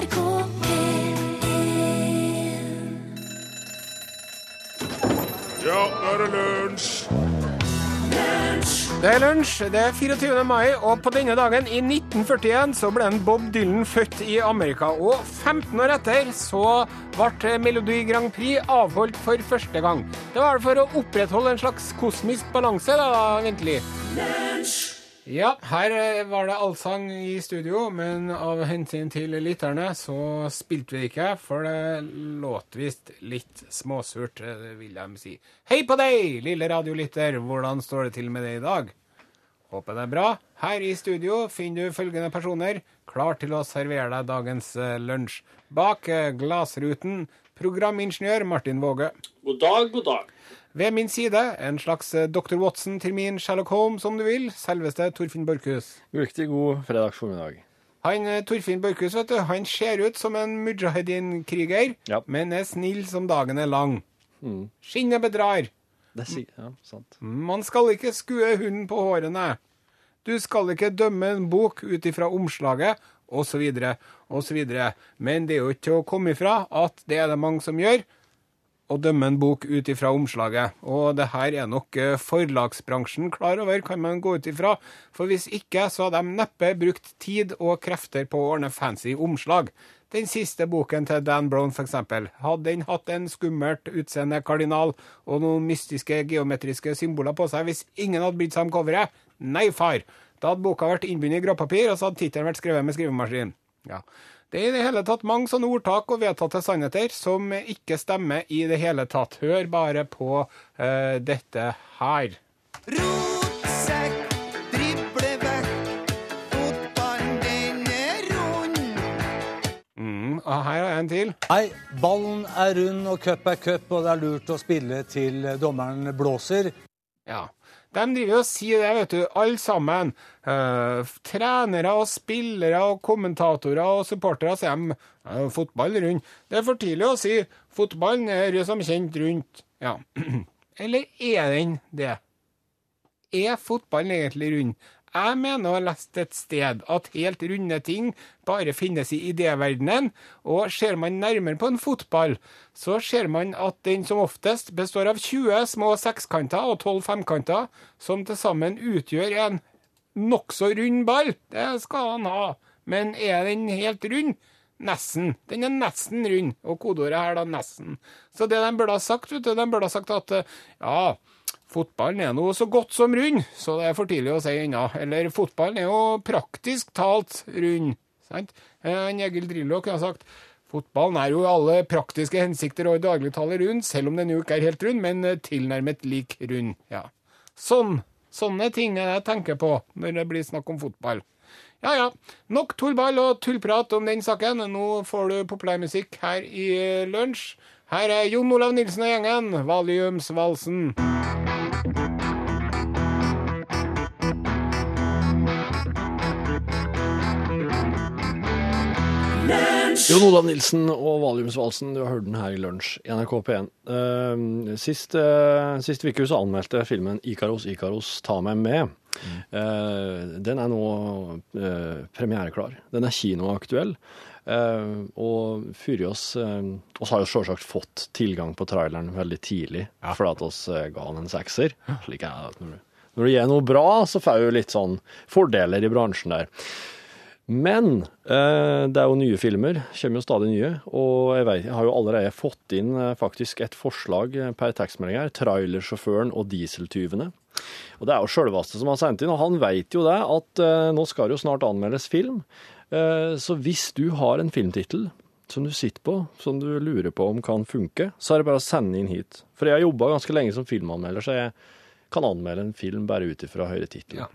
NRK P1 Ja, nå er det lunsj! Det er lunsj, det er 24. mai, og på denne dagen i 1941 så ble en Bob Dylan født i Amerika. Og 15 år etter så ble Melodi Grand Prix avholdt for første gang. Det var for å opprettholde en slags kosmisk balanse, da, ventelig. Ja, her eh, var det allsang i studio, men av hensyn til lytterne så spilte vi ikke, for det låt visst litt småsurt, eh, vil de si. Hei på deg, lille radiolytter, hvordan står det til med deg i dag? Håper det er bra. Her i studio finner du følgende personer, klar til å servere deg dagens eh, lunsj. Bak glassruten, programingeniør Martin Våge. God dag, god dag. Ved min side, en slags eh, Dr. Watson til min Sherlock Holmes, om du vil, selveste Torfinn Borchhus. Riktig god fredagsformiddag. Han eh, Torfinn Borchhus, vet du, han ser ut som en mujahedin-kriger, Ja. men er snill som dagen er lang. Skinnet bedrar. Det sier Ja, sant. Man skal ikke skue hunden på hårene. Du skal ikke dømme en bok ut ifra omslaget, osv., osv. Men det er jo ikke til å komme ifra at det er det mange som gjør, å dømme en bok ut ifra omslaget. Og det her er nok eh, forlagsbransjen klar over, kan man gå ut ifra. For hvis ikke, så har de neppe brukt tid og krefter på å ordne fancy omslag. Den siste boken til Dan Brown, f.eks. Hadde den hatt en skummelt utseende kardinal og noen mystiske geometriske symboler på seg hvis ingen hadde brydd seg om coveret? Nei, far. Da hadde boka vært innbundet i gråpapir, og så hadde tittelen vært skrevet med skrivemaskin. Ja. Det er i det hele tatt mange sånne ordtak og vedtatte sannheter som ikke stemmer i det hele tatt. Hør bare på uh, dette her. Rotsekk, drible vekk, fotballen den er rund. Mm, og her jeg en til. Nei, ballen er rund og cup er cup, og det er lurt å spille til dommeren blåser. Ja. De driver og sier det, vet du, alle sammen. Eh, trenere og spillere og kommentatorer og supportere sier de eh, fotball rund. Det er for tidlig å si fotballen er som kjent rundt. Ja. Eller er den det? Er fotballen egentlig rund? Jeg mener å ha lest et sted at helt runde ting bare finnes i idéverdenen, og ser man nærmere på en fotball, så ser man at den som oftest består av 20 små sekskanter og 12 femkanter, som til sammen utgjør en nokså rund ball. Det skal han ha. Men er den helt rund? Nesten. Den er nesten rund, og kodeordet her da nesten. Så det de burde ha sagt, vet du, de burde ha sagt at ja, fotballen er nå så godt som rund, så det er for tidlig å si ennå. Eller fotballen er jo praktisk talt rund. Sant? Eh, En Egil Drillo kunne ha sagt fotballen er jo i alle praktiske hensikter og i dagligtale rund, selv om den jo ikke er helt rund, men eh, tilnærmet lik rund. Ja. Sånn. Sånne ting er det jeg tenker på når det blir snakk om fotball. Ja ja, nok tullball og tullprat om den saken. Nå får du populærmusikk her i eh, lunsj. Her er Jon Olav Nilsen og gjengen, Valiumsvalsen. Jon Olav Nilsen og Valiumsvalsen, du har hørt den her i lunsj i NRK P1. Uh, sist, uh, sist uke så anmeldte filmen 'Ikaros, Ikaros, ta meg med'. Eh, den er nå eh, premiereklar. Den er kinoaktuell. Uh, og fyrer oss oss har jo selvsagt fått tilgang på traileren veldig tidlig, fordi at oss uh, ga han en sekser. Slik er det når, du- når du gjør noe bra, så får du litt sånn fordeler i bransjen der. Men eh, det er jo nye filmer, kommer jo stadig nye, og jeg, vet, jeg har jo allerede fått inn eh, faktisk et forslag eh, per tekstmelding her, trailersjåføren og dieseltyvene. Og det er jo sjølveste som har sendt inn, og han vet jo det, at nå skal det jo snart anmeldes film. Så hvis du har en filmtittel som du sitter på, som du lurer på om kan funke, så er det bare å sende inn hit. For jeg har jobba ganske lenge som filmanmelder, så jeg kan anmelde en film bare ut ifra høyre tittel. Ja.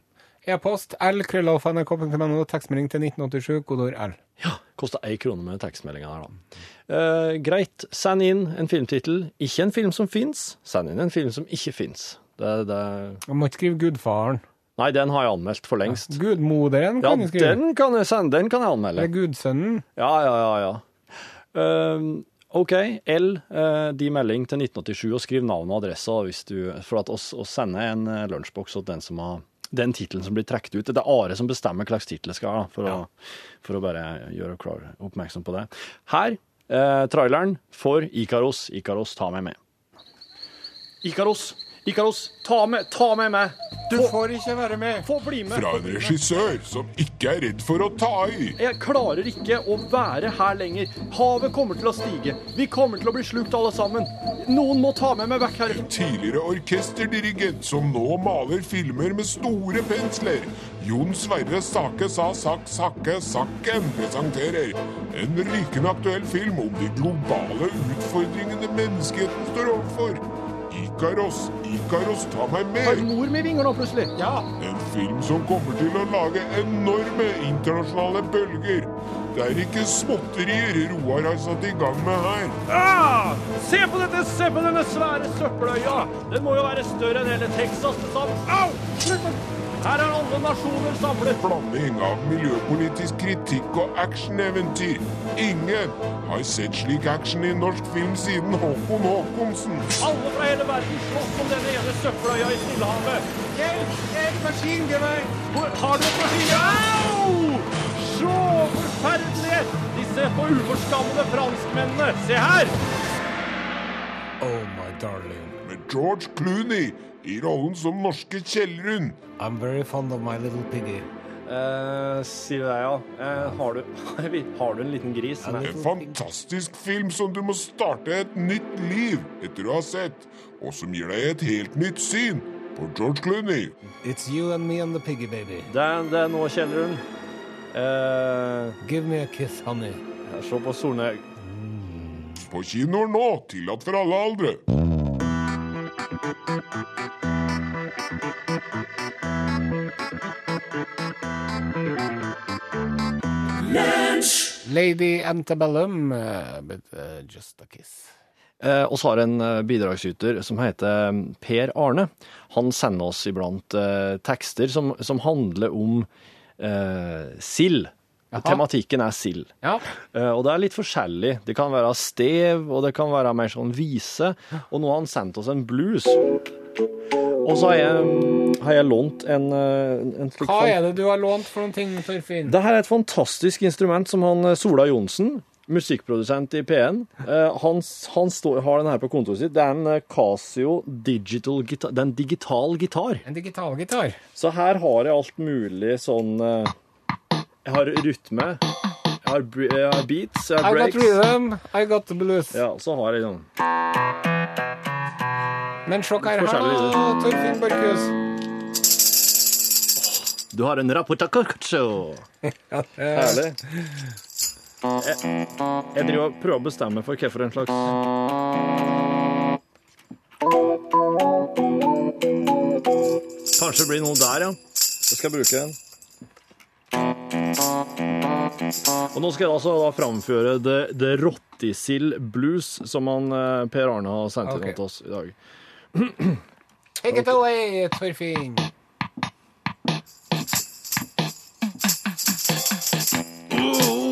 E-post l krøllalfa.nrk.no, tekstmelding til 1987, kodord L. Ja, kosta ei krone med tekstmeldinga der, da. Eh, greit, send inn en filmtittel. Ikke en film som fins, send inn en film som ikke fins. Det, det... Jeg må ikke skrive Gudfaren. Nei, den har jeg anmeldt for lengst. Gudmoderen Ja, kan du skrive. den kan jeg sende, den kan jeg anmelde. Det er Gudsønnen. Ja, ja, ja, ja. Eh, OK, L, uh, de melding til 1987, og skriv navn og adresse hvis du, for at oss, oss sender en eh, lunsjboks til den som har den tittelen som blir trukket ut. Det er Are som bestemmer hva slags tittel det skal ha, for, å, for å bare gjøre klar oppmerksom på det. Her, eh, traileren for Ikaros. Ikaros, ta meg med. Ikaros, Ikaros, ta med, ta med meg Du Du får ikke være med. Få bli med. Fra en regissør som ikke er redd for å ta i. Jeg klarer ikke å være her lenger. Havet kommer til å stige. Vi kommer til å bli slukt alle sammen. Noen må ta med meg vekk her. En Tidligere orkesterdirigent som nå maler filmer med store pensler. Jon Sverre Sake sa Sak Sakke Sakken presenterer en rykende aktuell film om de globale utfordringene menneskeheten står overfor. Ikaros, Ikaros, ta meg med! Har mor med vinger nå, plutselig? Ja, En film som kommer til å lage enorme internasjonale bølger. Det er ikke småtterier Roar har satt i gang med her. Ah! Se på dette! Se på denne svære søppeløya! Den må jo være større enn hele Texas til sammen. Au! Her er alle nasjoner samlet. Blanding av miljøpolitisk kritikk og actioneventyr. Ingen har sett slik action i norsk film siden Håkon Håkonsen. Alle fra hele verden slåss om denne ene søppeløya i Stillehavet. hjelp! Hjelp! maskingevær! Har du et maskingevær? Au! Så forferdelige! Disse for uforskammede franskmennene. Se her! Oh, my darling. Med George Clooney i rollen som norske Kjellrun. I'm very fond of my little piggy. Eh, sier du det, ja. Uh, har, du, har du en liten gris? En fantastisk film som du må starte et nytt liv etter å ha sett, og som gir deg et helt nytt syn på George Clooney. It's you and me and the piggy baby. Det, er- det er nå, Kjellrun. Uh, Give me a kiss, honey. se på Solnøy. På kinoer nå, tillatt for alle aldre. Lady Antebellum, but uh, just a kiss. Eh, og så har en eh, bidragsyter som heter eh, Per Arne. Han sender oss iblant eh, tekster som, som handler om eh, sild. Tematikken er sild. Ja. Eh, og det er litt forskjellig. Det kan være stev, og det kan være mer sånn vise. Og nå har han sendt oss en blues. Og så har jeg, har jeg lånt en, eh, en slik Hva er det du har lånt for noen ting, Torfinn? det her er et fantastisk instrument som han eh, Sola Johnsen, musikkprodusent i P1, eh, han, han står, har den her på kontoret sitt. Det er en Casio Digital Gitar. Det er en digital gitar. En digital gitar. Så her har jeg alt mulig sånn Jeg har rytme, jeg har, beats, jeg har beats, jeg I har got rhythm, I got the blues. Ja, så har jeg sånn Men se hva her, Forskjellig da, Torfinn Borchhus. Du har en Ja, Herlig. Jeg, jeg driver og prøver å bestemme for hva for en slags Kanskje det blir noe der, ja. Jeg skal bruke den. Og nå skal jeg altså da framføre The, the Rottisild Blues, som han, eh, Per Arne har sendt inn okay. til oss i dag. Take it away, Torfinn. What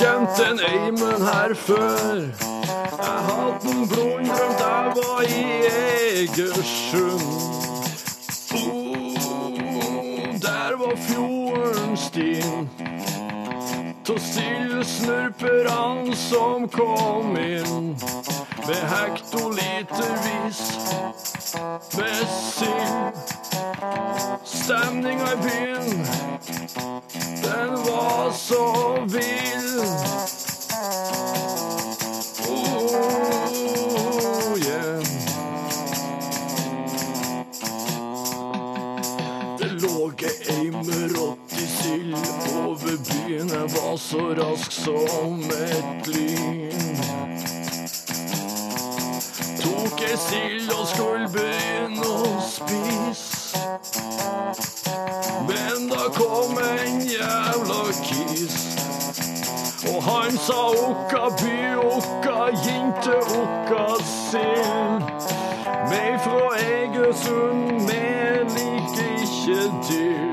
jeg en eimen her før. Jeg hadde den blodrømt, jeg var i Egersund. Oh, der var fjorden stin. snurper han som kom inn med hektolitervis med sild. Stemninga i byen, den var så vill. Så rask som et lyn. Tok ei sild og skulle begynne å spise. Men da kom en jævla kis. Og han sa okka by, okka jinte, okka sild. Meg fra Egersund, me liker ikke til.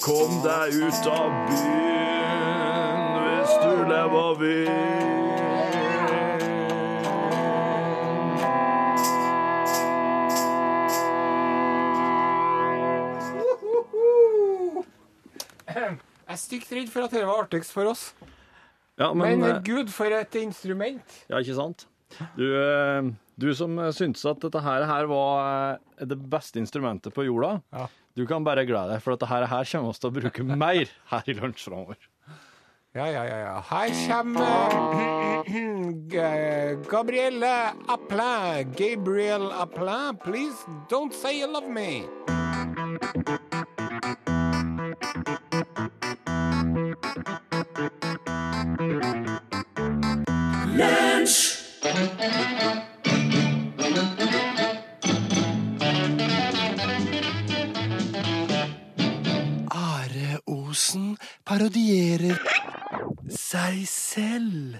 Kom deg ut av byen hvis du lever vill. Jeg er stygt redd for at det var artigst for oss. Ja, Men, men, eh, gud, for et instrument. Ja, ikke sant? Du, eh, du som syntes at dette her, her var eh, det beste instrumentet på jorda, Ja. Du kan bare glede deg, for dette her, her kommer vi til å bruke mer her i lunsj framover. Ja, ja, ja. ja. Her kommer Gabrielle Applin. Gabriel Applin, please don't say you love me. Are parodierer seg selv.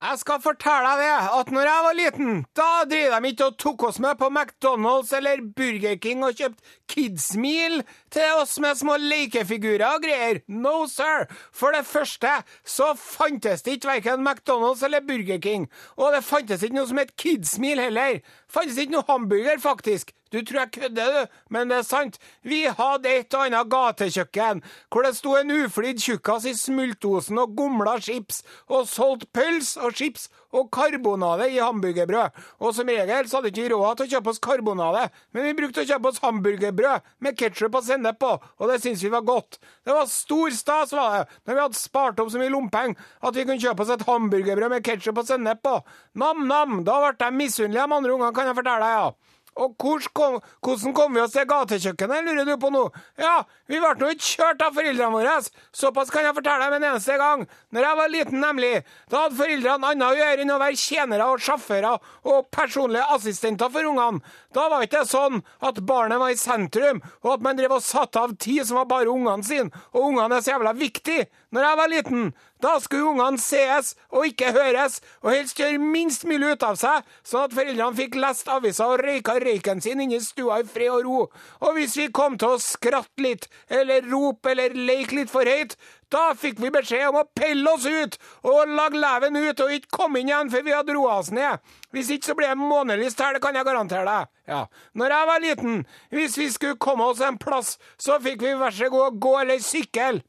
Jeg skal fortelle deg det, at når jeg var liten, da drev de ikke og tok oss med på McDonald's eller Burger King og kjøpte Kids Meal til oss med små lekefigurer og greier. No, sir. For det første så fantes det ikke verken McDonald's eller Burger King. Og det fantes ikke noe som het Kids Meal heller. Fantes ikke noe hamburger, faktisk. Du tror jeg kødder, du, men det er sant. Vi hadde et og annet gatekjøkken hvor det sto en uflidd tjukkas i smultosen og gomla chips, og solgte pøls og chips og karbonade i hamburgerbrød. Og som regel så hadde vi ikke råd til å kjøpe oss karbonade, men vi brukte å kjøpe oss hamburgerbrød med ketsjup og sennep på, og det syntes vi var godt. Det var stor stas, var det, når vi hadde spart opp så mye lompenger at vi kunne kjøpe oss et hamburgerbrød med ketsjup og sennep på. Nam-nam, da ble de misunnelige, de andre ungene, kan jeg fortelle deg, ja. Og kom, hvordan kom vi oss til gatekjøkkenet, lurer du på nå? Ja, vi ble nå ikke kjørt av foreldrene våre. Såpass kan jeg fortelle deg en eneste gang. Når jeg var liten, nemlig, da hadde foreldrene annet å gjøre enn å være tjenere og sjåfører og personlige assistenter for ungene. Da var ikke det sånn at barnet var i sentrum, og at man drev og satte av tid som var bare ungene sine, og ungene er så jævla viktig. Når jeg var liten, da skulle ungene sees og ikke høres, og helst gjøre minst mulig ut av seg, sånn at foreldrene fikk lest aviser og røyka røyken sin inne i stua i fred og ro. Og hvis vi kom til å skratte litt, eller rope eller leke litt for høyt, da fikk vi beskjed om å pelle oss ut og lage leven ut og ikke komme inn igjen før vi hadde roa oss ned. Hvis ikke så blir det månelyst her, kan jeg garantere deg. Ja. Når jeg var liten, hvis vi skulle komme oss en plass, så fikk vi vær så god gå eller sykle.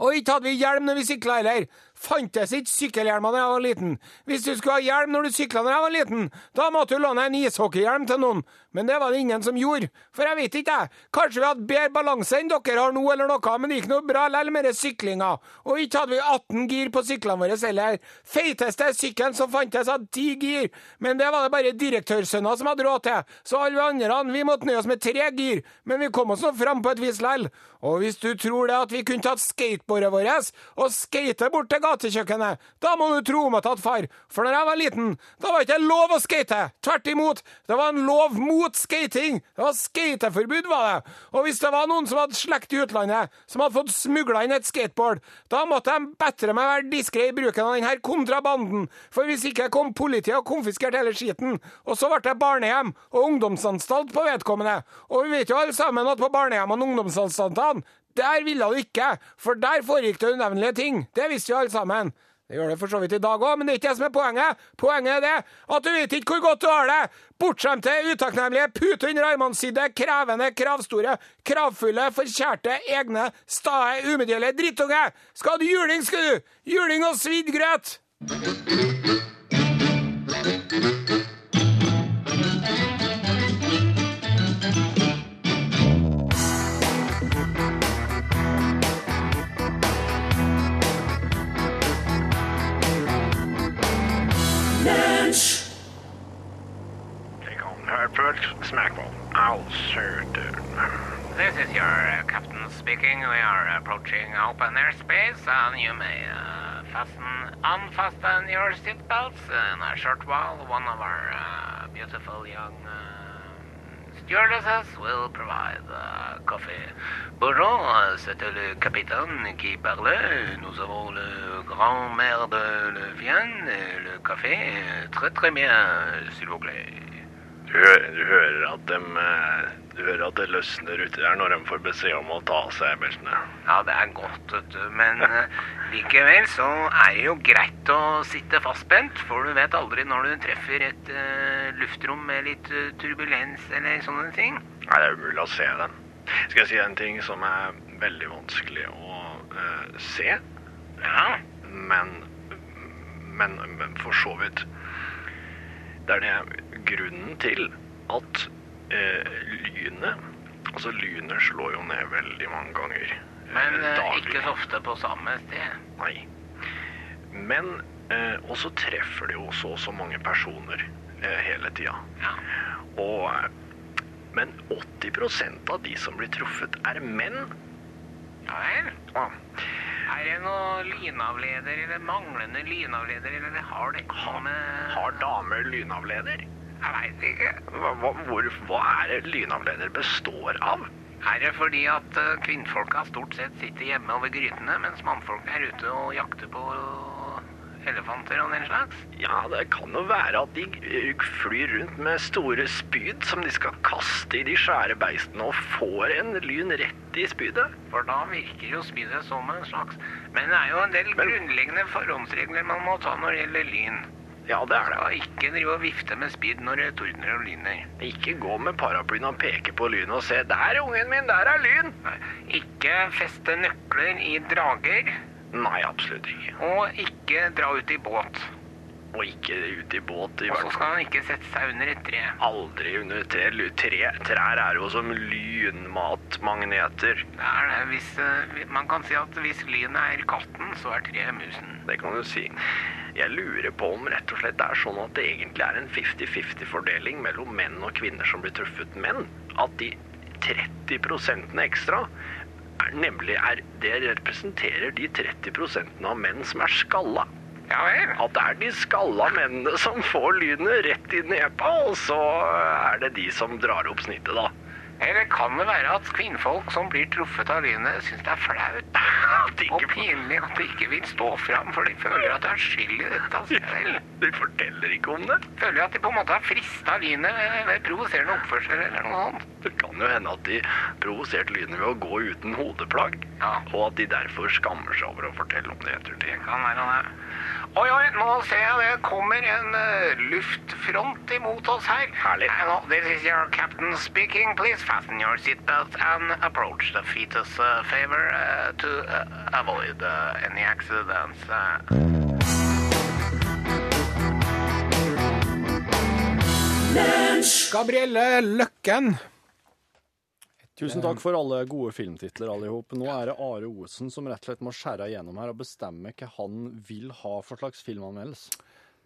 Og ikke hadde vi hjelm når vi sykla heller. Fantes ikke sykkelhjelmer da jeg var liten. Hvis du skulle ha hjelm når du sykla da jeg var liten, da måtte du låne en ishockeyhjelm til noen. Men det var det ingen som gjorde. For jeg vet ikke, jeg. Kanskje vi hadde bedre balanse enn dere har nå, eller noe, men det gikk noe bra likevel med syklinga. Og ikke hadde vi 18 gir på syklene våre heller. Feiteste sykkelen som fantes, hadde 10 gir, men det var det bare direktørsønner som hadde råd til. Så alle vi andre, vi måtte nøye oss med tre gir, men vi kom oss nå fram på et vis likevel. Og hvis du tror det at vi kunne tatt skateboardet vårt og skate bort til gatekjøkkenet, da må du tro meg tatt far. For når jeg var liten, da var det ikke lov å skate. Tvert imot, det var en lov mot skating. Det var skateforbud, var det. Og hvis det var noen som hadde slekt i utlandet, som hadde fått smugla inn et skateboard, da måtte de bedre meg være diskré i bruken av denne kontrabanden. For hvis ikke kom politiet og konfiskerte hele skiten. Og så ble det barnehjem og ungdomsanstalt på vedkommende. Og vi vet jo alle sammen at på barnehjem og ungdomsanstaltene, der ville du ikke, for der foregikk det unevnelige ting. Det visste jo alle sammen. Det gjør det for så vidt i dag òg, men det er ikke det som er poenget. Poenget er det at du vet ikke hvor godt du har det. Bortskjemte, utakknemlige, pute under armene sine, krevende, kravstore, kravfulle, forkjærte, egne, stae, umedgjørlige drittunge. Skal du juling, skal du? Juling og svidd grøt. Shoot. This is your uh, captain speaking. We are approaching open airspace, and you may uh, fasten, unfasten your seatbelts in a short while. One of our uh, beautiful young uh, stewardesses will provide coffee. Bonjour, c'est le capitaine qui parle. Nous avons le grand-mère de le vin et le café. Très très bien, s'il vous plaît. Du, du hører at de eh, Du hører at det løsner uti der når de får beskjed om å ta av seg beltene. Ja, det er godt, vet du. Men eh, likevel så er det jo greit å sitte fastspent, for du vet aldri når du treffer et uh, luftrom med litt uh, turbulens eller sånne ting. Nei, det er umulig å se den. Skal jeg si en ting som er veldig vanskelig å uh, se, Ja, men, men, men for så vidt Det er det grunnen til at eh, lynet Altså, lynet slår jo ned veldig mange ganger. eh, men eh, ikke så ofte på samme sted. Nei. Men eh, også treffer det jo så og så mange personer eh, hele tida. Ja. Og eh, Men 80% av de som blir truffet, er menn. Ja vel. Ja. Er det noen lynavleder eller manglende lynavleder, eller har det ikke noe med Har damer lynavleder? Jeg veit ikke. Hva, hva, hvor, hva er det lynavleder består av? Er det fordi at eh, kvinnfolka stort sett sitter hjemme over grytene, mens mannfolk er ute og jakter på elefanter og den slags? Ja, det kan jo være at de flyr rundt med store spyd som de skal kaste i de svære beistene, og får en lyn rett i spydet. For da virker jo spydet som en slags Men det er jo en del grunnleggende forhåndsregler man må ta når det gjelder lyn. Ja, det er det. Skal ikke drive og vifte med spyd når det tordner og lyner. Ikke gå med paraplyen og peke på lynet og se 'Der, ungen min, der er lyn'. Ikke feste nøkler i drager, Nei, absolutt ikke. og ikke dra ut i båt. Og ikke ut i båt, i Og så skal fall. han ikke sette seg under et tre. Aldri under et tre. Tre. Trær er jo som lynmatmagneter. Det er det. Hvis, eh, man kan si at hvis lynet er katten, så er treet musen. Det kan du si. Jeg lurer på om rett og slett det er sånn at det egentlig er en 50-50-fordeling mellom menn og kvinner som blir truffet. Men at de 30% ekstra er nemlig er, det representerer de 30% av menn som er skalla. Ja vel. At det er de skalla mennene som får lynet rett i nepa, og så er det de som drar opp snittet, da. Eller kan det være at kvinnfolk som blir truffet av lynet, syns det er flaut og pinlig at de ikke vil stå fram, for de føler at de er skyld i dette selv? De forteller ikke om det. Føler at de på en måte har frista lynet ved provoserende oppførsel eller noe sånt. Det kan jo hende at de provoserte lynet ved å gå uten hodeplagg, Ja. og at de derfor skammer seg over å fortelle om det i ettertid. Kan være det. Oi, oi, nå ser jeg det kommer en uh, luftfront imot oss her. Herlig. Uh, this is your captain speaking. Please fasten your seatbelt and approach the fetus uh, favor uh, to uh, avoid uh, any accidents. Uh. Gabrielle Løkken. Tusen takk for alle gode filmtitler, alle i hop. Nå er det Are Osen som rett og slett må skjære igjennom her og bestemme hva han vil ha for slags filmanmeldelse.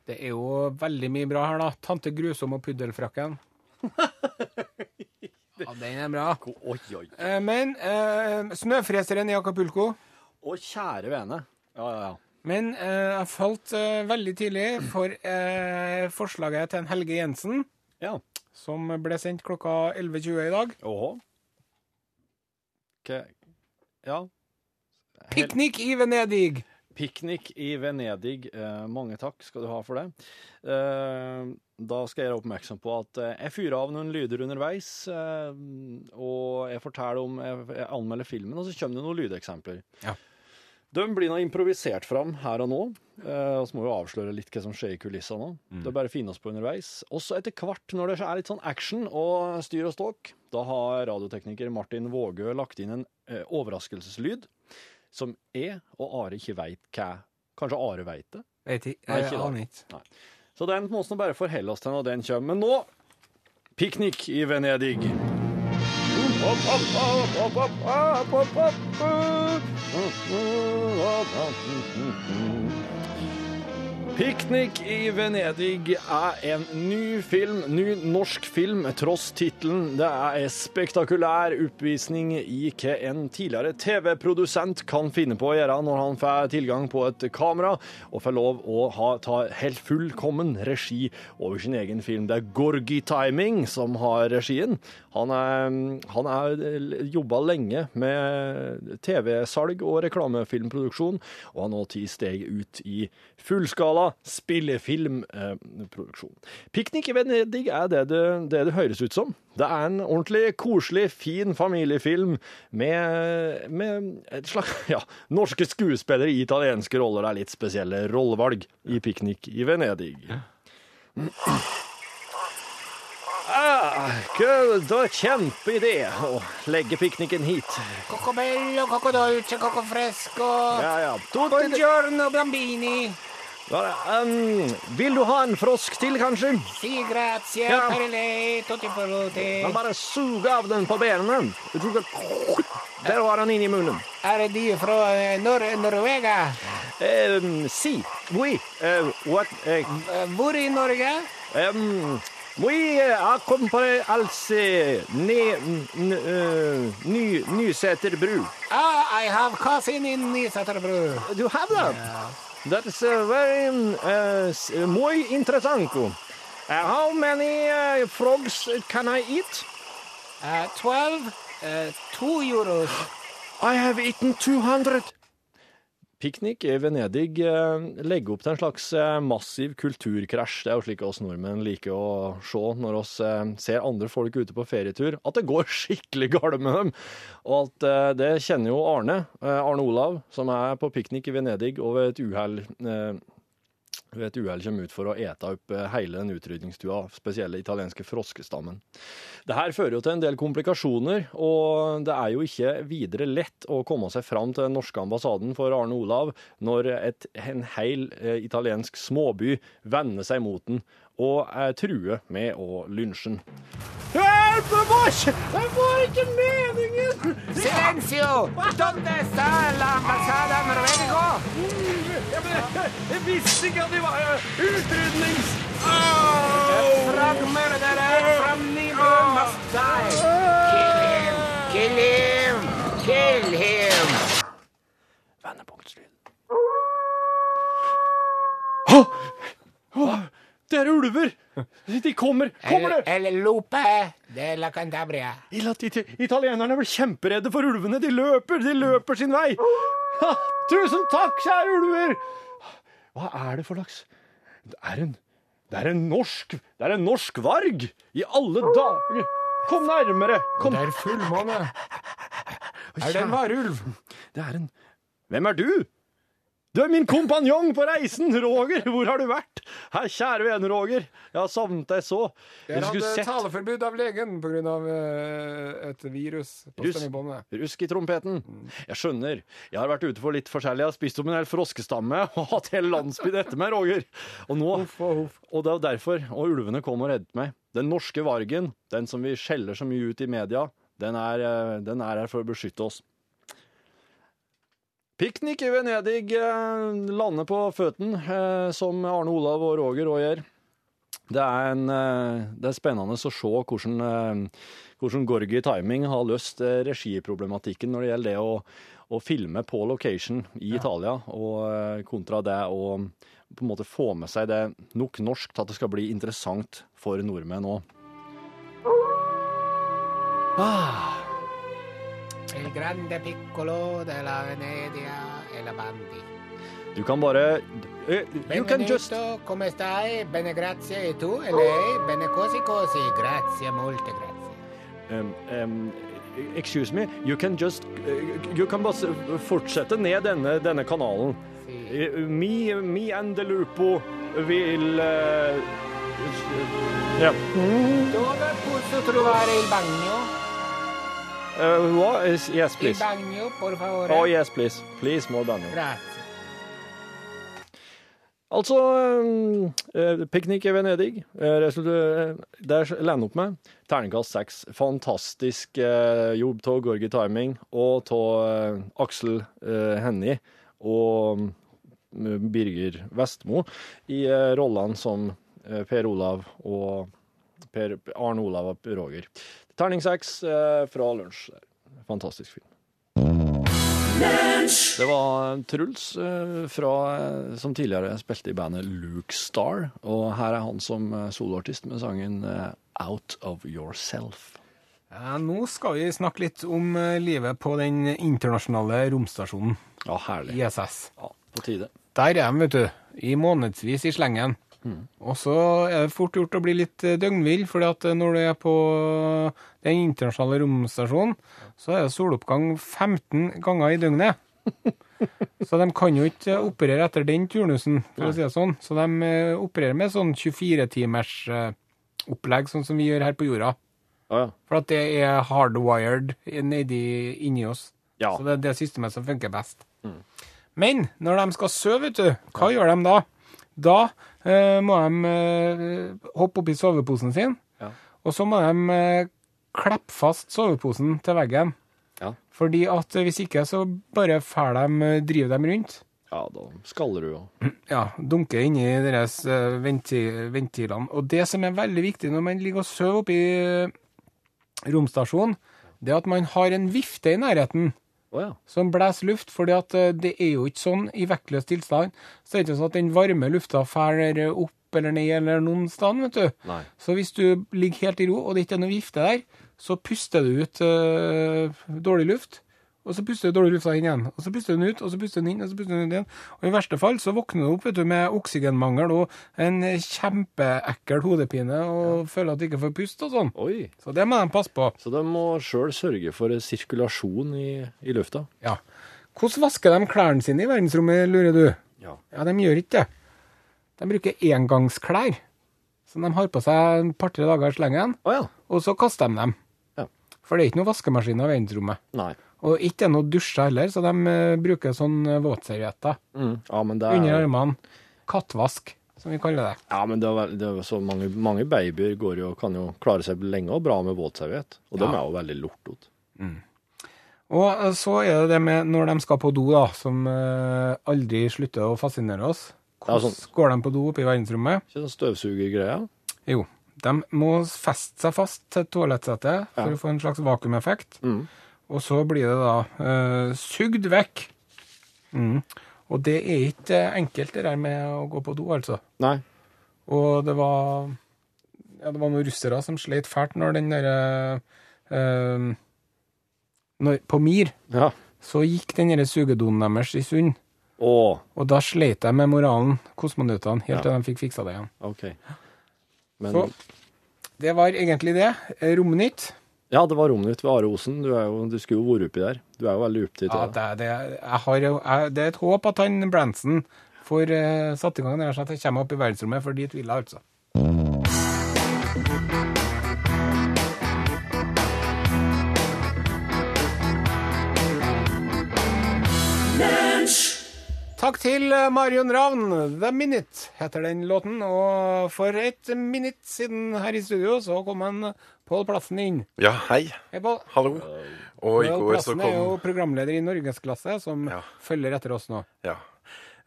Det er jo veldig mye bra her, da. 'Tante Grusom og puddelfrakken'. Ja, den er bra. Oi, oi. Eh, Men eh, 'Snøfreseren i Acapulco'. Å, kjære vene. Ja, ja, ja. Men eh, jeg falt eh, veldig tidlig for eh, forslaget til en Helge Jensen, Ja. som ble sendt klokka 11.20 i dag. Åhå. Hva Ja. 'Piknik i Venedig'. Piknik i Venedig. Eh, mange takk skal du ha for det. Eh, da skal jeg gjøre oppmerksom på at eh, jeg fyrer av noen lyder underveis, eh, og jeg forteller om Jeg, jeg anmelder filmen, og så kommer det noen lydeksempler. Ja. De blir nå improvisert fram her og nå, eh, og så må vi avsløre litt hva som skjer i kulissene nå. Det er bare å finne oss på underveis. Også etter hvert, når det er litt sånn action og styr og ståk, da har radiotekniker Martin Vågø lagt inn en eh, overraskelseslyd som jeg og Are ikke veit hva Kanskje Are veit det? Vet ikke. Jeg aner ikke. Så den må vi bare forholde oss til når den kommer. Men nå piknik i Venedig. 'Piknik i Venedig' er en ny film, ny norsk film, tross tittelen. Det er en spektakulær oppvisning i hva en tidligere TV-produsent kan finne på å gjøre når han får tilgang på et kamera og får lov å ha, ta helt fullkommen regi over sin egen film. Det er Gorgi Timing som har regien. Han har jobba lenge med TV-salg og reklamefilmproduksjon, og har nå ti steg ut i fullskala spillefilmproduksjon. Piknik i Venedig er det det, det det høres ut som. Det er en ordentlig koselig, fin familiefilm med, med et slags ja, norske skuespillere i italienske roller. Det er litt spesielle rollevalg i Piknik i Venedig. Ah, det var kjempeidé å legge pikniken hit. Coco bello, coco dolce, coco fresco. Ja, ja. To, to, Buongiorno, bambini. Um, vil du ha en frosk til, kanskje? Si grazie Ja. per lei, tutti frutti. Man bare suge av den på benene. Der var den inni munnen. Er de fra eh, Nor Norvega? Um, si, oui, uh, what, uh, Hvor i Norge? um, oui, compare altså ne, ny, Nyseterbru. Ah, I have cousin in Nyseterbru. Du have that? That's uh, very, uh, s- muy interesante. Uh, how many uh, frogs can I eat? Uh, 12, uh, 2 euros. I have eaten 200. Piknik i Venedig eh, legger opp til en slags eh, massiv kulturkrasj. Det er jo slik oss nordmenn liker å se når oss eh, ser andre folk ute på ferietur, at det går skikkelig galt med dem. Og at det kjenner jo Arne, Arne Olav, som er på piknik i Venedig, og ved et uhell ved et uhell kommer ut for å ete opp eh, hele den utrydningstua, spesielle italienske froskestammen. Det her fører jo til en del komplikasjoner, og det er jo ikke videre lett å komme seg fram til den norske ambassaden for Arne Olav når et, en hel eh, italiensk småby vender seg mot den og er truer med å lynsje den. Hjelp! Jeg får ikke, det var ikke meningen! Silencio! Donde está la ambassada Norvegico? Jeg, jeg, jeg visste ikke at de var eh, utrydnings... Au! Fragmordere from Nemo must die. Kill him! Kill him! Kill him! Vendepunktslyd. Å! Å! Det er ulver! De kommer! Kommer det! El, el lupe de la Cantabria. It- Italienerne blir kjemperedde for ulvene. De løper, de løper sin vei. Ha, tusen takk, kjære ulver! Hva er det for laks? Det er en, det er en norsk Det er en norsk varg! I alle dager! Kom nærmere! Kom. Det er fullmåne. Er det en varulv? Det er en Hvem er du? Du er min kompanjong på reisen, Roger. Hvor har du vært? Hei, kjære vene, Roger. Jeg har savnet deg så. Jeg hadde sett taleforbud av legen pga. Uh, et virus på Rus- stemmebåndet. Rusk i trompeten. Jeg skjønner. Jeg har vært ute for litt forskjellig. Jeg har spist opp en hel froskestamme og hatt hele landsbyen etter meg, Roger. Og nå uff, og. Og det er derfor, og ulvene kom og reddet meg. Den norske vargen, den som vi skjeller så mye ut i media, den er, eh, den er her for å beskytte oss. Piknik i Venedig eh, lander på føtten, eh, som Arne Olav og Roger òg gjør. Det er, en, eh, det er spennende å se hvordan, hvordan Gorgi Timing har løst regiproblematikken når det gjelder det å, å filme på location i Italia, og kontra det å på en måte få med seg det nok norsk til at det skal bli interessant for nordmenn òg. Ah, El grande piccolo de la Venedia e la bandi. du kan bare eh, You can just come stai? Bene, grazie. E tu? E lei? Bene così così. Grazie, molte grazie. um, um, Excuse me, you can just eh, You can bare fortsette ned denne, denne kanalen. Eh, Me, me and the Lupo vil eh, s- Mm. Dove posso trovare il bagno? Eh, hva? Yes, yes, Il please. bagno, por favore. Oh, yes, please. Please, more bagno. Grazie. Altså, eh, piknik i Venedig. Eh, resultat, der lander opp med terningkast seks. Fantastisk eh, jobb av Gorgi Timing og av eh, Aksel eh, Hennie. Og Birger Vestmo i eh, rollene som eh, Per Olav og Per Arne Olav og Roger. Terning seks eh, fra lunsj. Fantastisk film. Det var Truls eh, fra, eh, som tidligere spilte i bandet Luke Star, og her er han som eh, soloartist med sangen eh, Out of Yourself. Ja, nå skal vi snakke litt om eh, livet på den internasjonale romstasjonen, Ja, herlig. ISS. Ja, på tide. Der er de, vet du. I månedsvis i slengen. Og så er det fort gjort å bli litt eh, døgnvill, fordi at eh, når du er på den internasjonale romstasjonen, så er det soloppgang 15 ganger i døgnet. Så de kan jo ikke operere etter den turnusen, for å si det sånn. Så de eh, opererer med sånn 24-timers eh, opplegg, sånn som vi gjør her på jorda. Å ja. For at det er hardwired nedi inni oss. Ja. Så det er det systemet som funker best. Men når de skal sove, vet du, hva gjør de da? Da eh, må de eh, hoppe oppi soveposen sin, Ja. og så må de eh, kleppe fast soveposen til veggen. Ja. Fordi at hvis ikke, så bare fær de, eh, driver de rundt. Ja, da skaller du jo. Ja, dunker inni deres eh, venti ventilene. Og det som er veldig viktig når man ligger og sover oppi i eh, romstasjonen, det er at man har en vifte i nærheten Å ja. som blåser luft, fordi at eh, det er jo ikke sånn i vektløs tilstand. Så det er ikke sånn at den varme lufta fer opp eller ned eller noen sted, vet du. Nei. Så hvis du ligger helt i ro, og det ikke er noe vifte der, så puster du ut eh, dårlig luft. Og så puster du dårlig lufta inn igjen. Og så puster du den ut, og så puster du den inn, og så puster du den ut igjen. Og i verste fall så våkner du opp vet du, med oksygenmangel og en kjempeekkel hodepine og føler at du ikke får puste og sånn. Oi. Så det må de passe på. Så de må sjøl sørge for sirkulasjon i, i lufta. Ja. Hvordan vasker de klærne sine i verdensrommet, lurer du? Ja. Ja, de gjør ikke det. De bruker engangsklær, som de har på seg et par-tre dager i slengen, Å ja. og så kaster de dem. Ja. For det er ikke noen vaskemaskiner i verdensrommet. Nei. Og ikke noe dusja heller, så de eh, bruker sånn eh, våtservietter Mm. Ja, er under armene. Kattvask, som vi kaller det. Ja, men det er, det er så mange, mange babyer går jo, kan jo klare seg lenge og bra med våtserviett. Og de er jo veldig lortete. Og eh, så er det det med når de skal på do, da, som aldri slutter å fascinere oss. Ja, Hvordan sånn. går de på do oppe i verdensrommet? Ikke sånn støvsugergreie? Jo, de må feste seg fast til toalettsettet for Ja. å få en slags vakuumeffekt. Mm. Og så blir det da eh, sugd vekk. Mm. Og det er ikke enkelt, det der med å gå på do, altså. Nei. Og det var ja, det var noen russere som sleit fælt når den derre eh, når, På Mir Ja. så gikk den derre sugedoen deres i sund. Oh. Og da sleit de med moralen, kosmonautene, helt Ja. til de fikk fiksa det igjen. OK. Men Så det var egentlig det. Eh, Romnytt. Ja, det var rommet ditt ved Are Osen. Du, er jo, du skulle jo vært oppi der. Du er jo veldig opptatt Ja, av det. det, det, jeg har, jo- jeg, det er et håp at han Branson får uh, satt i gang det, her, så at jeg kommer opp i verdensrommet, for dit vil jeg altså. Takk til eh, Marion Ravn. The Minute heter den låten. Og for et minutt siden her i studio så kom en Pål Plassen inn. Ja, hei. Hei. Hallo. Og i Pål går så Plassen er jo programleder i Norgesklasse, som Ja. følger etter oss nå. Ja.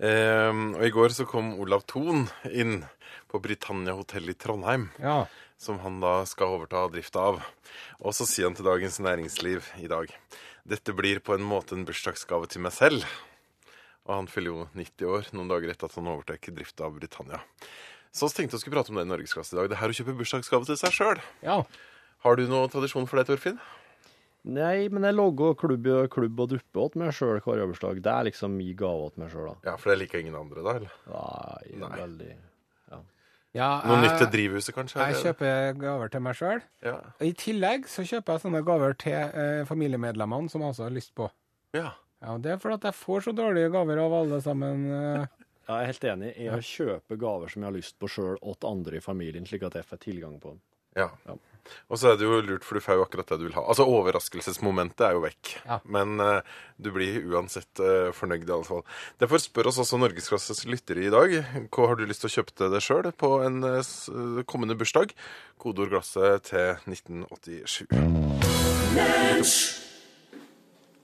Um, og i går så kom Olav Thon inn på Britannia hotell i Trondheim, Ja. som han da skal overta drifta av. Og så sier han til Dagens Næringsliv i dag dette blir på en måte en bursdagsgave til meg selv. Og han fyller jo 90 år, noen dager etter at han overtar drifta av Britannia. Så tenkte jeg skulle prate om det i Norgesklasse i dag. Det her å kjøpe bursdagsgave til seg sjøl. ja. Har du noen tradisjon for det, Torfinn? Nei, men jeg logger klubb, klubb og duppe åt meg sjøl hver bursdag. Det er liksom min gave åt meg sjøl, da. Ja, For det liker ingen andre, da? eller? Nei, Nei. veldig ja Noe nytt til drivhuset, kanskje? jeg eller? kjøper gaver til meg sjøl. Ja. I tillegg så kjøper jeg sånne gaver til eh, familiemedlemmene som jeg også har lyst på. ja. Ja, Det er fordi at jeg får så dårlige gaver av alle sammen. eh. Jeg er helt enig i å kjøpe gaver som jeg har lyst på sjøl, åt andre i familien, slik at jeg får tilgang på dem. Ja. Ja. Og så er det jo lurt, for du får jo akkurat det du vil ha. Altså Overraskelsesmomentet er jo vekk. Ja. Men uh, du blir uansett uh, fornøyd, i alle fall. Derfor spør oss også Norgesklasses lyttere i dag. Hva har du lyst til å kjøpe til deg sjøl på en uh, kommende bursdag? Kodeord glasset til 1987.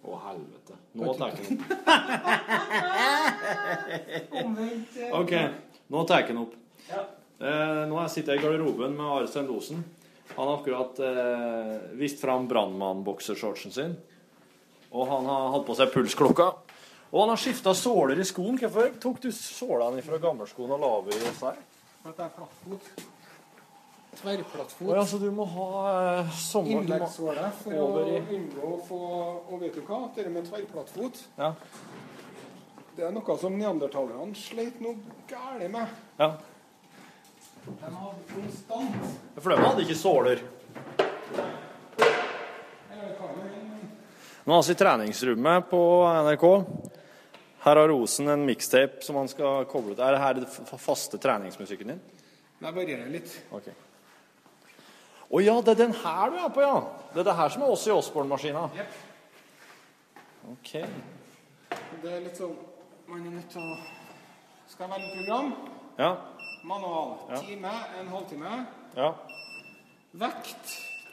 Å, helvete. Nå tar den opp. OK, nå tar den opp. Eh, nå sitter jeg i garderoben med Are Stein Losen. Han har akkurat eh, vist fram brannmann-boksershortsen sin. Og han har hatt på seg pulsklokka. Og han har skifta såler i skoen. Hvorfor tok du sålene fra gammelskoen og la over i her? For at det er plattfot. Tverrplattfot. Oh, ja, så du må ha eh, sommer... du Innleggssåle for over å i- unngå å få Og vet du hva? Det med tverrplattfot Ja. Det er noe som neandertalerne sleit noe gærent med. Ja. De hadde konstant For de hadde ikke såler. Nå er vi i treningsrommet på NRK. Her har Rosen en mixtape som han skal koble til. Er det her den faste treningsmusikken din? Det varierer litt. Ok. Å ja, det er den her du er på, ja! Det er det her som er oss i Osborne-maskina. Ok. Det er litt sånn Man er nødt til å Skal velge program. Ja. Manual. Ja. Time, en halvtime. Ja. Vekt.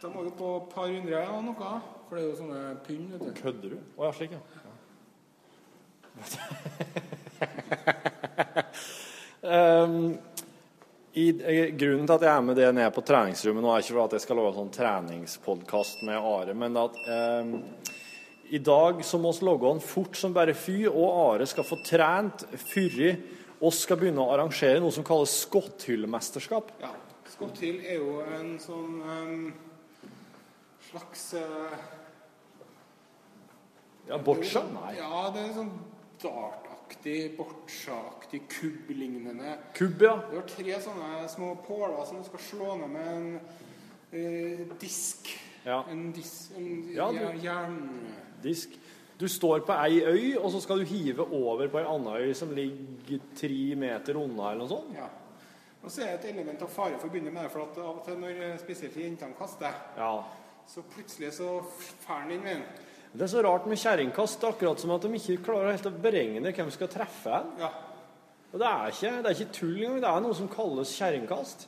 Da må du på et par hundre og noe. For det er jo sånne pund. vet du. Kødder du? Å ja, slik, ja. um, i, eh, grunnen til at jeg er med det nede på treningsrommet nå, er ikke for at jeg skal lage en sånn treningspodkast med Are, men at eh, i dag så må vi logge an fort som bare fy, og Are skal få trent før oss skal begynne å arrangere noe som kalles skotthyllemesterskap. Ja. skotthyll er jo en sånn um, slags uh, Ja, boccia? Nei. Ja, det er en sånn dartaktig, boccia-aktig, kubb-lignende Kubb, ja. Du har tre sånne små påler som du skal slå ned med en eh, disk. Ja. En, dis, en Ja, du- jer- jern... Disk. Du står på ei øy, og så skal du hive over på ei anna øy som ligger tre meter unna, eller noe sånt? Ja. Og så er det et element av fare forbundet med det, for at av og til når eh, spesielt jentene kaster, Ja. så plutselig så fær den inn veien. Det er så rart med kjerringkast, akkurat som at de ikke klarer helt å beregne hvem som skal treffe en. Ja. Og det er ikke, det er ikke tull engang, det er noe som kalles kjerringkast.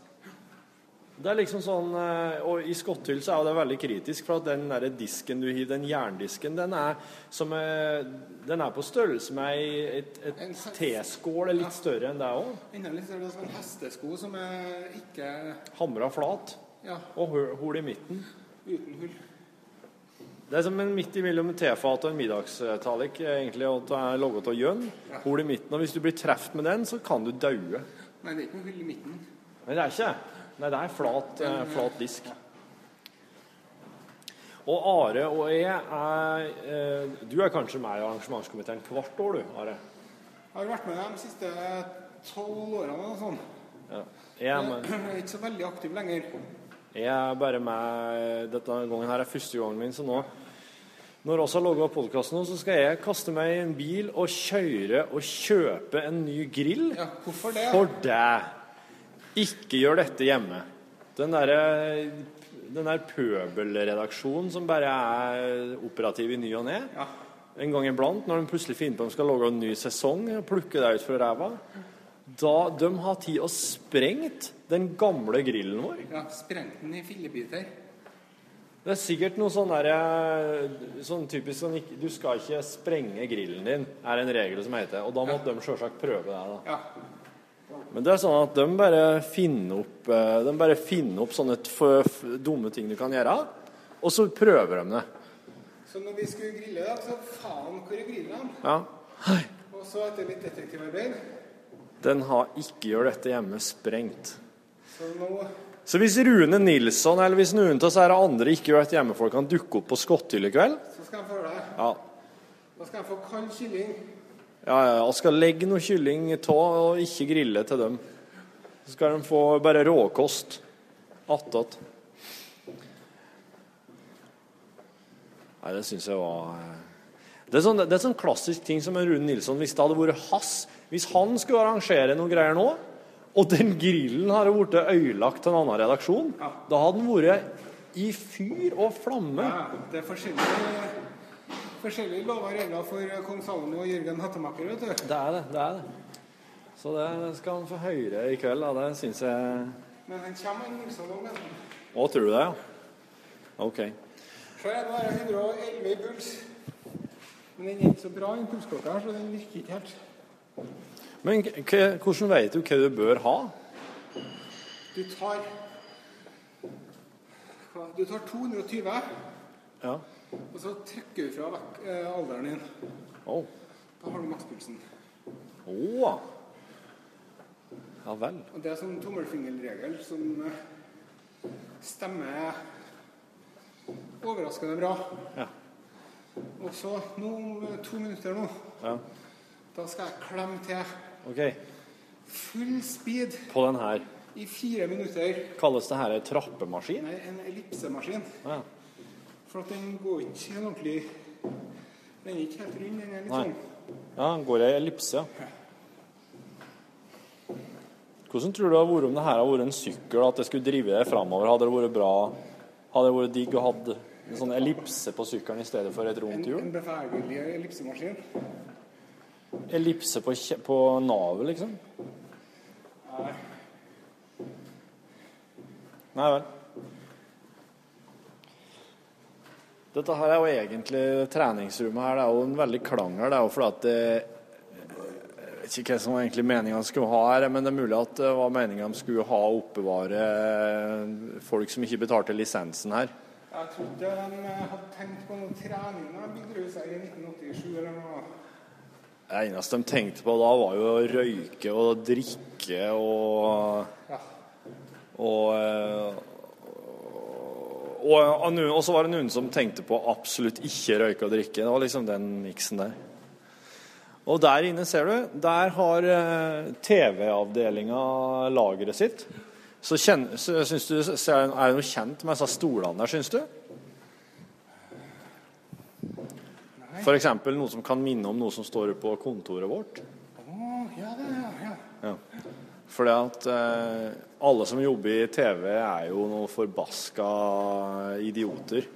Det er liksom sånn, eh, og I skotthyll så er det veldig kritisk, for at den der disken du hiver, den jerndisken, den er, som, eh, den er på størrelse med ei- et, et teskål, er litt større enn det òg. Enda litt større som en hestesko som er ikke Hamra flat, ja, og hull i midten. uten hull. Det er som en midt imellom en tefat og en middagstallik, egentlig, og det er laget av gjønn. Hull i midten, og hvis du blir truffet med den, så kan du daue. Nei, det er ikke noe hull i midten. Nei, det er ikke. Nei, det er flat, eh, flat disk. Og Are og jeg er eh, Du er kanskje med i arrangementskomiteen hvert år, du, Are? Jeg har vært med de siste tolv årene. og sånn. Ja. Jeg er, med, Jeg er ikke så veldig aktiv lenger. jeg er bare med dette gangen her er første gangen min, så nå når vi har laga podkasten, så skal jeg kaste meg i en bil og kjøre og kjøpe en ny grill. Ja, hvorfor det? For deg. Ikke gjør dette hjemme. Den derre den der pøbelredaksjonen som bare er operativ i ny og ne. Ja. En gang iblant, når de plutselig finner på at de skal lage en ny sesong, og plukke deg ut fra ræva. Da de har tid og sprengt den gamle grillen vår. Ja, Sprengt den i fillebiter. Det er sikkert noe sånn der Sånn typisk sånn Du skal ikke sprenge grillen din, er en regel som heter. Og da måtte de selvsagt prøve det. da. Ja. Men det er sånn at de bare finner opp eh, De bare finner opp sånne dumme ting du kan gjøre, og så prøver de det. Så når vi skulle grille, da, så faen hvor er grillene? Ja. Og så etter litt detektivarbeid, Den har ikke gjort dette hjemme sprengt. så nå Så hvis Rune Nilsson eller hvis noen av disse andre ikke gjør hjemmefolk hjemme, kan dukke opp på Skotthyll i kveld så skal jeg få det. Ja. Da skal jeg få kald kylling. Ja, ja, Vi skal legge noe kylling av og ikke grille til dem. Så skal de få bare råkost attåt. Nei, det syns jeg var eh, det er, sånn, det er sånn klassisk ting som Rune Nilsson Hvis det hadde vært hans Hvis han skulle arrangere noen greier nå, og den grillen hadde blitt ødelagt til en annen redaksjon, da hadde den vært i fyr og flamme. Ja, det er forskjellige, forskjellige lover og regler for kong Salomo og Jørgen Hattemaker, vet du. Det er det. det er det. Så det skal han få høre i kveld. Da. Det syns jeg Men han kommer, han Nilsson òg. Å, tror du det, ja? OK. Se nå er det 111 i puls. Men den er ikke så bra, den pulsklokka her, så den virker ikke helt. Men hvordan vet du hva du bør ha? Du tar? Du tar 220, Ja. og så trekker du fra vekk eh, alderen din. Oh. Da har du makspulsen. Å. Ja vel. Og det er sånn tommelfingerregel som eh, stemmer overraskende bra. Ja. Og så nå om eh, to minutter nå, Ja. Da skal jeg klemme til OK. full speed På den her. i fire minutter. Kalles det her ei trappemaskin? Nei, en ellipsemaskin. Ja. For at den går ikke ordentlig Den er ikke helt rund. Den er litt Nei. sånn Ja, den går i ellipse, ja. Hvordan tror du det hadde vært om det her hadde vært en sykkel, at det skulle drive deg framover? Hadde det vært bra? Hadde det vært digg å ha en sånn ellipse på sykkelen i stedet for et en, rundt hjul? en bevegelig ellipsemaskin. Ellipse på, på navet, liksom? Nei. Nei vel. Dette her er jo egentlig treningsrommet her. Det er jo en veldig klanger. Det er jo fordi at det Jeg vet ikke hva som var egentlig meninga skulle ha her, men det er mulig at det var meninga de skulle ha å oppbevare folk som ikke betalte lisensen her. Jeg tror ikke de eh, hadde tenkt på noe trening da de bygde huset her i 1987 eller noe. Det eneste de tenkte på da, var jo å røyke og drikke og. Og, eh, og, og, så var det noen som tenkte på absolutt ikke røyke og drikke. Det var liksom den miksen der. Og der inne, ser du, der har eh, TV-avdelinga lageret sitt. Så, kjen, så du, er det noe kjent med disse stolene der, syns du? For eksempel noe som kan minne om noe som står på kontoret vårt. Oh, ja, det, ja, ja. Ja. Fordi at eh, alle som jobber i TV, er jo noen forbaska idioter.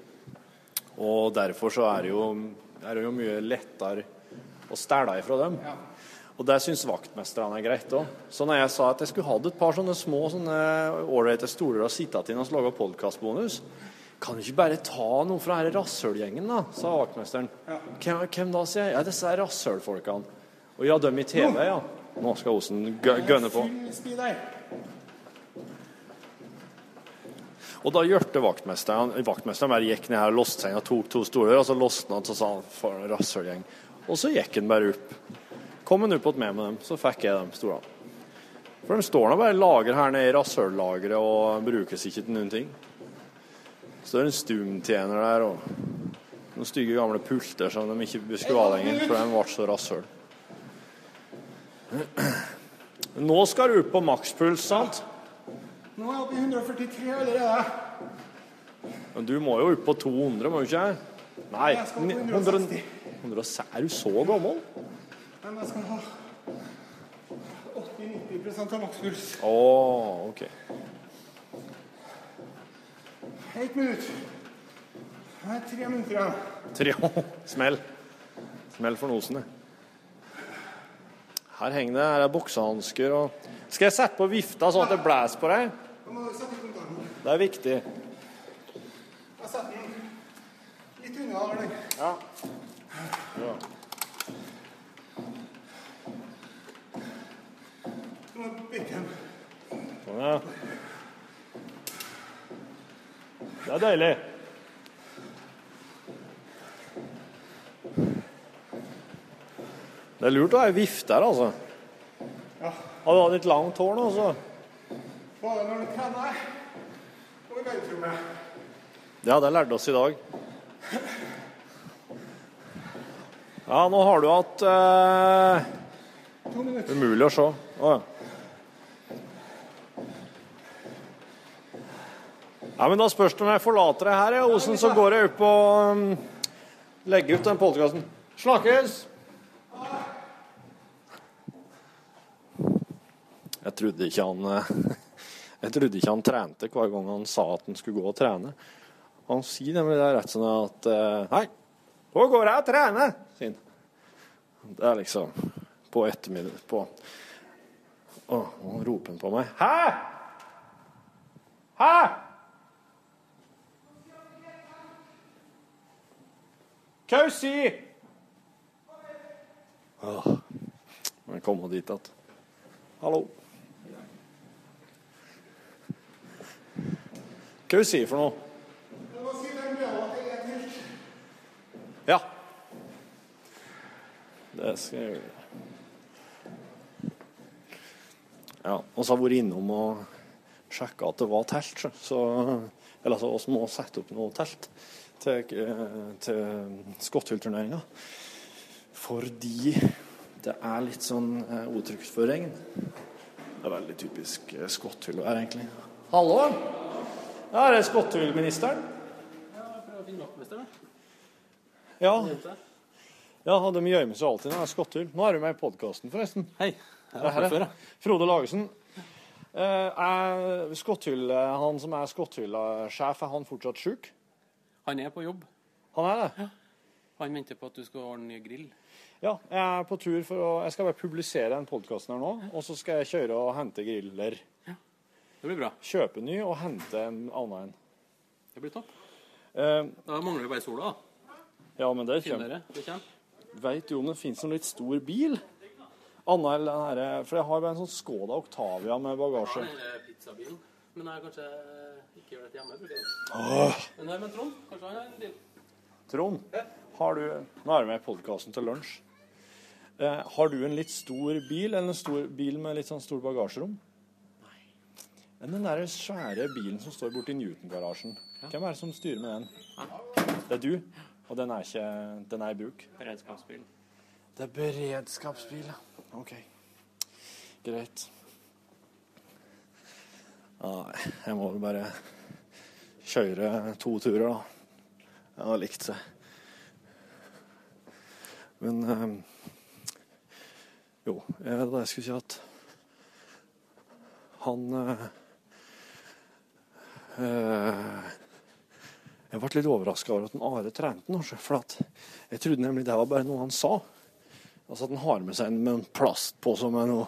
Og derfor så er det jo, er det jo mye lettere å stjele ifra dem. Og det syns vaktmesterne er greit òg. Så når jeg sa at jeg skulle hatt et par sånne små sånne ålreite stoler å sitte til og lage podkastbonus Kan du ikke bare ta noe fra denne rasshølgjengen, da? sa vaktmesteren. Hvem, hvem da, sier jeg. Ja, disse rasshølfolkene. Og ja, dem i TV, ja. Nå skal Osen gønne på. Og da gjørte vaktmesteren Vaktmesteren bare gikk ned her og låste seg og tok to stoler, og så låste han og så sa han for en rasshølgjeng. Og så gikk han bare opp. Kom han opp med med dem, så fikk jeg de stolene. For de står nå bare i lager her nede i rasshøllageret og brukes ikke til noen ting. Så det er en stumtjener der og noen stygge gamle pulter som de ikke skulle ha lenger, for de ble så rasshøl. Nå skal du opp på makspuls, sant? Nå er jeg oppe i 143 allerede. Men du må jo opp på 200, må du ikke? Nei, Jeg skal på 100, 160. Er du så gammel? Men jeg skal ha 80-90 av makspuls. Å, OK. Ett minutt. Det er tre minutter igjen. Tre Smell. Smell for nosen, det. Her henger det her er boksehansker og Skal jeg sette på vifta sånn at det blåser på deg? Det er viktig. Jeg setter den litt unna der. den. Ja. ja. Sånn, ja. Det er deilig. Det er lurt å ha ei vifte her, altså. Ja. Hadde du hatt litt langt hår nå, så Bare når du trener og i benkrommet. Ja, det lærte oss i dag. Ja, nå har du hatt eh. Umulig å se. Å ja. Ja, men Da spørs det om jeg forlater deg her, ja, Osen, så går jeg opp og um, legger ut den podkasten. Snakkes! Jeg trodde ikke han eh, Jeg trodde ikke han trente hver gang han sa at han skulle gå og trene. Han sier nemlig det rett sånn at eh, Hei, nå går jeg og trener! Sin. Det er liksom på ettermiddag på Å, nå roper han på meg. Hæ?! Hæ?! Sier Åh, må jeg komme dit igjen. Hallo. Hva du sier for noe? Ja. Det skal jeg gjøre. Ja, og så har vært innom og sjekka at det var telt. så- Så, eller altså, vi må sette opp noe telt til, eh, til Skotthullturneringa. Fordi det er litt sånn eh, utrygt for regn. Det er veldig typisk eh, Skotthull være, egentlig. Hallo? Ja, er det Skotthullministeren? Ja. Ja, de gjemmer seg alltid når det er skotthull. Nå er du med i podkasten, forresten. Hei. Jeg er her, ja. Frode Lagesen. Eh, er skotthull, han som er skotthullsjef, er han fortsatt sjuk? Han er på jobb. Han er det? Ja. Han venter på at du skal ordne ny grill. Ja, jeg er på tur for å Jeg skal bare publisere den podkasten her nå, og så skal jeg kjøre og hente griller. Ja. Det blir bra. Kjøpe ny og hente en annen en. Det blir topp. Uh, Da mangler vi bare sola, da. ja, men det kommer. Det. Veit du om det fins en litt stor bil? Anna eller den herre For jeg har bare en sånn Skoda Octavia med bagasje. Eller pizzabilen. Men jeg er kanskje ikke gjør det hjemme. bruker jeg. Men nei, men Trond, kanskje han har en bil? Trond, har du Nå er du med i podkasten til lunsj. Eh, har du en litt stor bil, eller en stor bil med litt sånn stor bagasjerom? Nei. Den der svære bilen som står borti Newton-garasjen, hvem er det som styrer med den? Det er du, og den er ikke Den er i bruk? Beredskapsbil. Det er beredskapsbil, ja. OK. Greit. Nei, jeg må vel bare kjøre to turer, da. Jeg har likt det. Men øh, Jo, jeg, da jeg skulle si at han øh, øh, Jeg ble litt overraska over at en Are trente nå, for at jeg trodde nemlig det var bare noe han sa. Altså at han har med seg en, med en plastpose med noe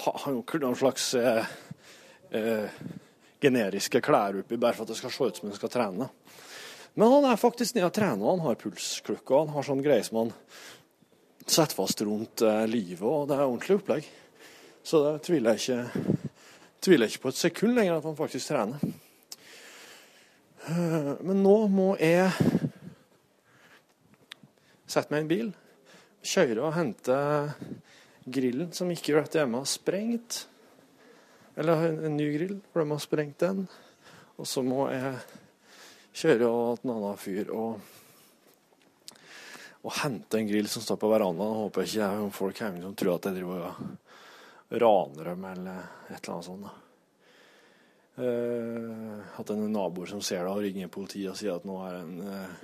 ha- ha- noen slags eh, eh, generiske klær oppi, bare for at det skal se ut som han skal trene. Men han er faktisk nede og trener, han har pulsklokke, og han har sånn greie som han setter fast rundt eh, livet, og det er ordentlig opplegg. Så det tviler jeg ikke, tviler jeg ikke på et sekund lenger at han faktisk trener. Eh, Men nå må jeg sette meg i en bil, kjøre og hente grillen som ikke rett hjemme har sprengt. Eller en, ny grill, for de har sprengt den. Og så må jeg kjøre til en annen fyr og, og hente en grill som står på verandaen. Håper ikke jeg, folk hjemme som tror at jeg driver og raner dem eller et eller annet sånt. da. Uh, hatt en naboer som ser det og ringer politiet og sier at nå er en uh,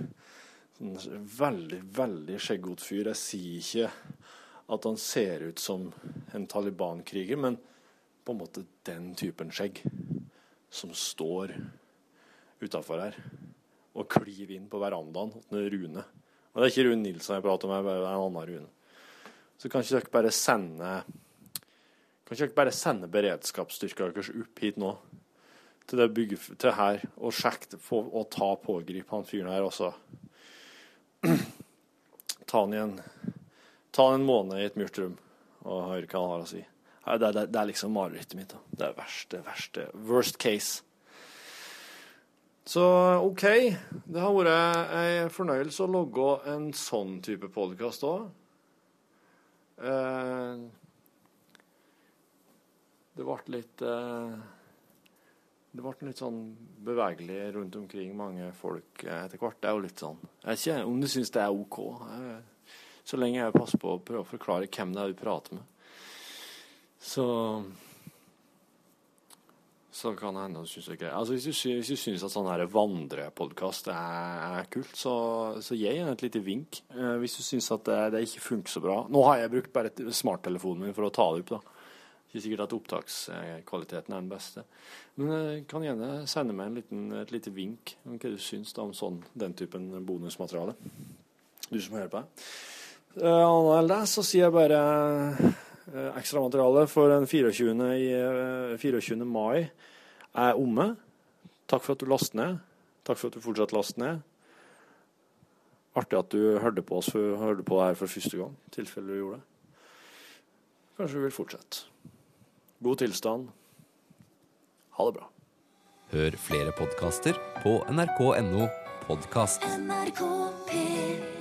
sånn veldig, veldig skjeggete fyr. Jeg sier ikke at han ser ut som en Taliban-kriger, men på en måte den typen skjegg som står utafor her og klyver inn på verandaen til Rune. Og det er ikke Rune Nilsson jeg prater om, det er en annen Rune. Så kan ikke dere bare sende Kan ikke dere bare sende beredskapsstyrka deres opp hit nå? Til det bygget, til her, og sjekke få, og ta pågrip han fyren her også. Ta han i en Ta han en måned i et mørkt rom og høre hva han har å si. Det, det, det er liksom marerittet mitt. da. Det er verste, verste. Worst case. Så OK. Det har vært ei fornøyelse å logge en sånn type podkast òg. Eh, det ble litt eh, Det ble litt sånn bevegelig rundt omkring mange folk eh, etter hvert. Det er jo litt sånn Jeg vet ikke om du syns det er OK. Så lenge jeg passer på å prøve å forklare hvem det er du prater med. Så så kan det hende du syns det er greit. Altså, hvis, du, hvis du syns at sånn vandrepodkast er, er kult, så, så gi henne et lite vink. Eh, hvis du syns at det, det ikke funker så bra. Nå har jeg brukt bare smarttelefonen min for å ta det opp, da. Ikke sikkert at opptakskvaliteten er den beste. Men jeg kan gjerne sende meg en liten, et lite vink om hva du syns da, om sånn, den typen bonusmateriale. Du som hører på. Uh, Annet enn det så sier jeg bare eh, ekstramateriale for den 24. I, eh, 24. mai er omme. Takk for at du lastet ned. Takk for at du fortsatt laster ned. Artig at du hørte på oss for, hørte på det her for første gang, i tilfelle du gjorde det. Kanskje du vil fortsette. God tilstand. Ha det bra. Hør flere podkaster på nrk.no podkast. NRK P1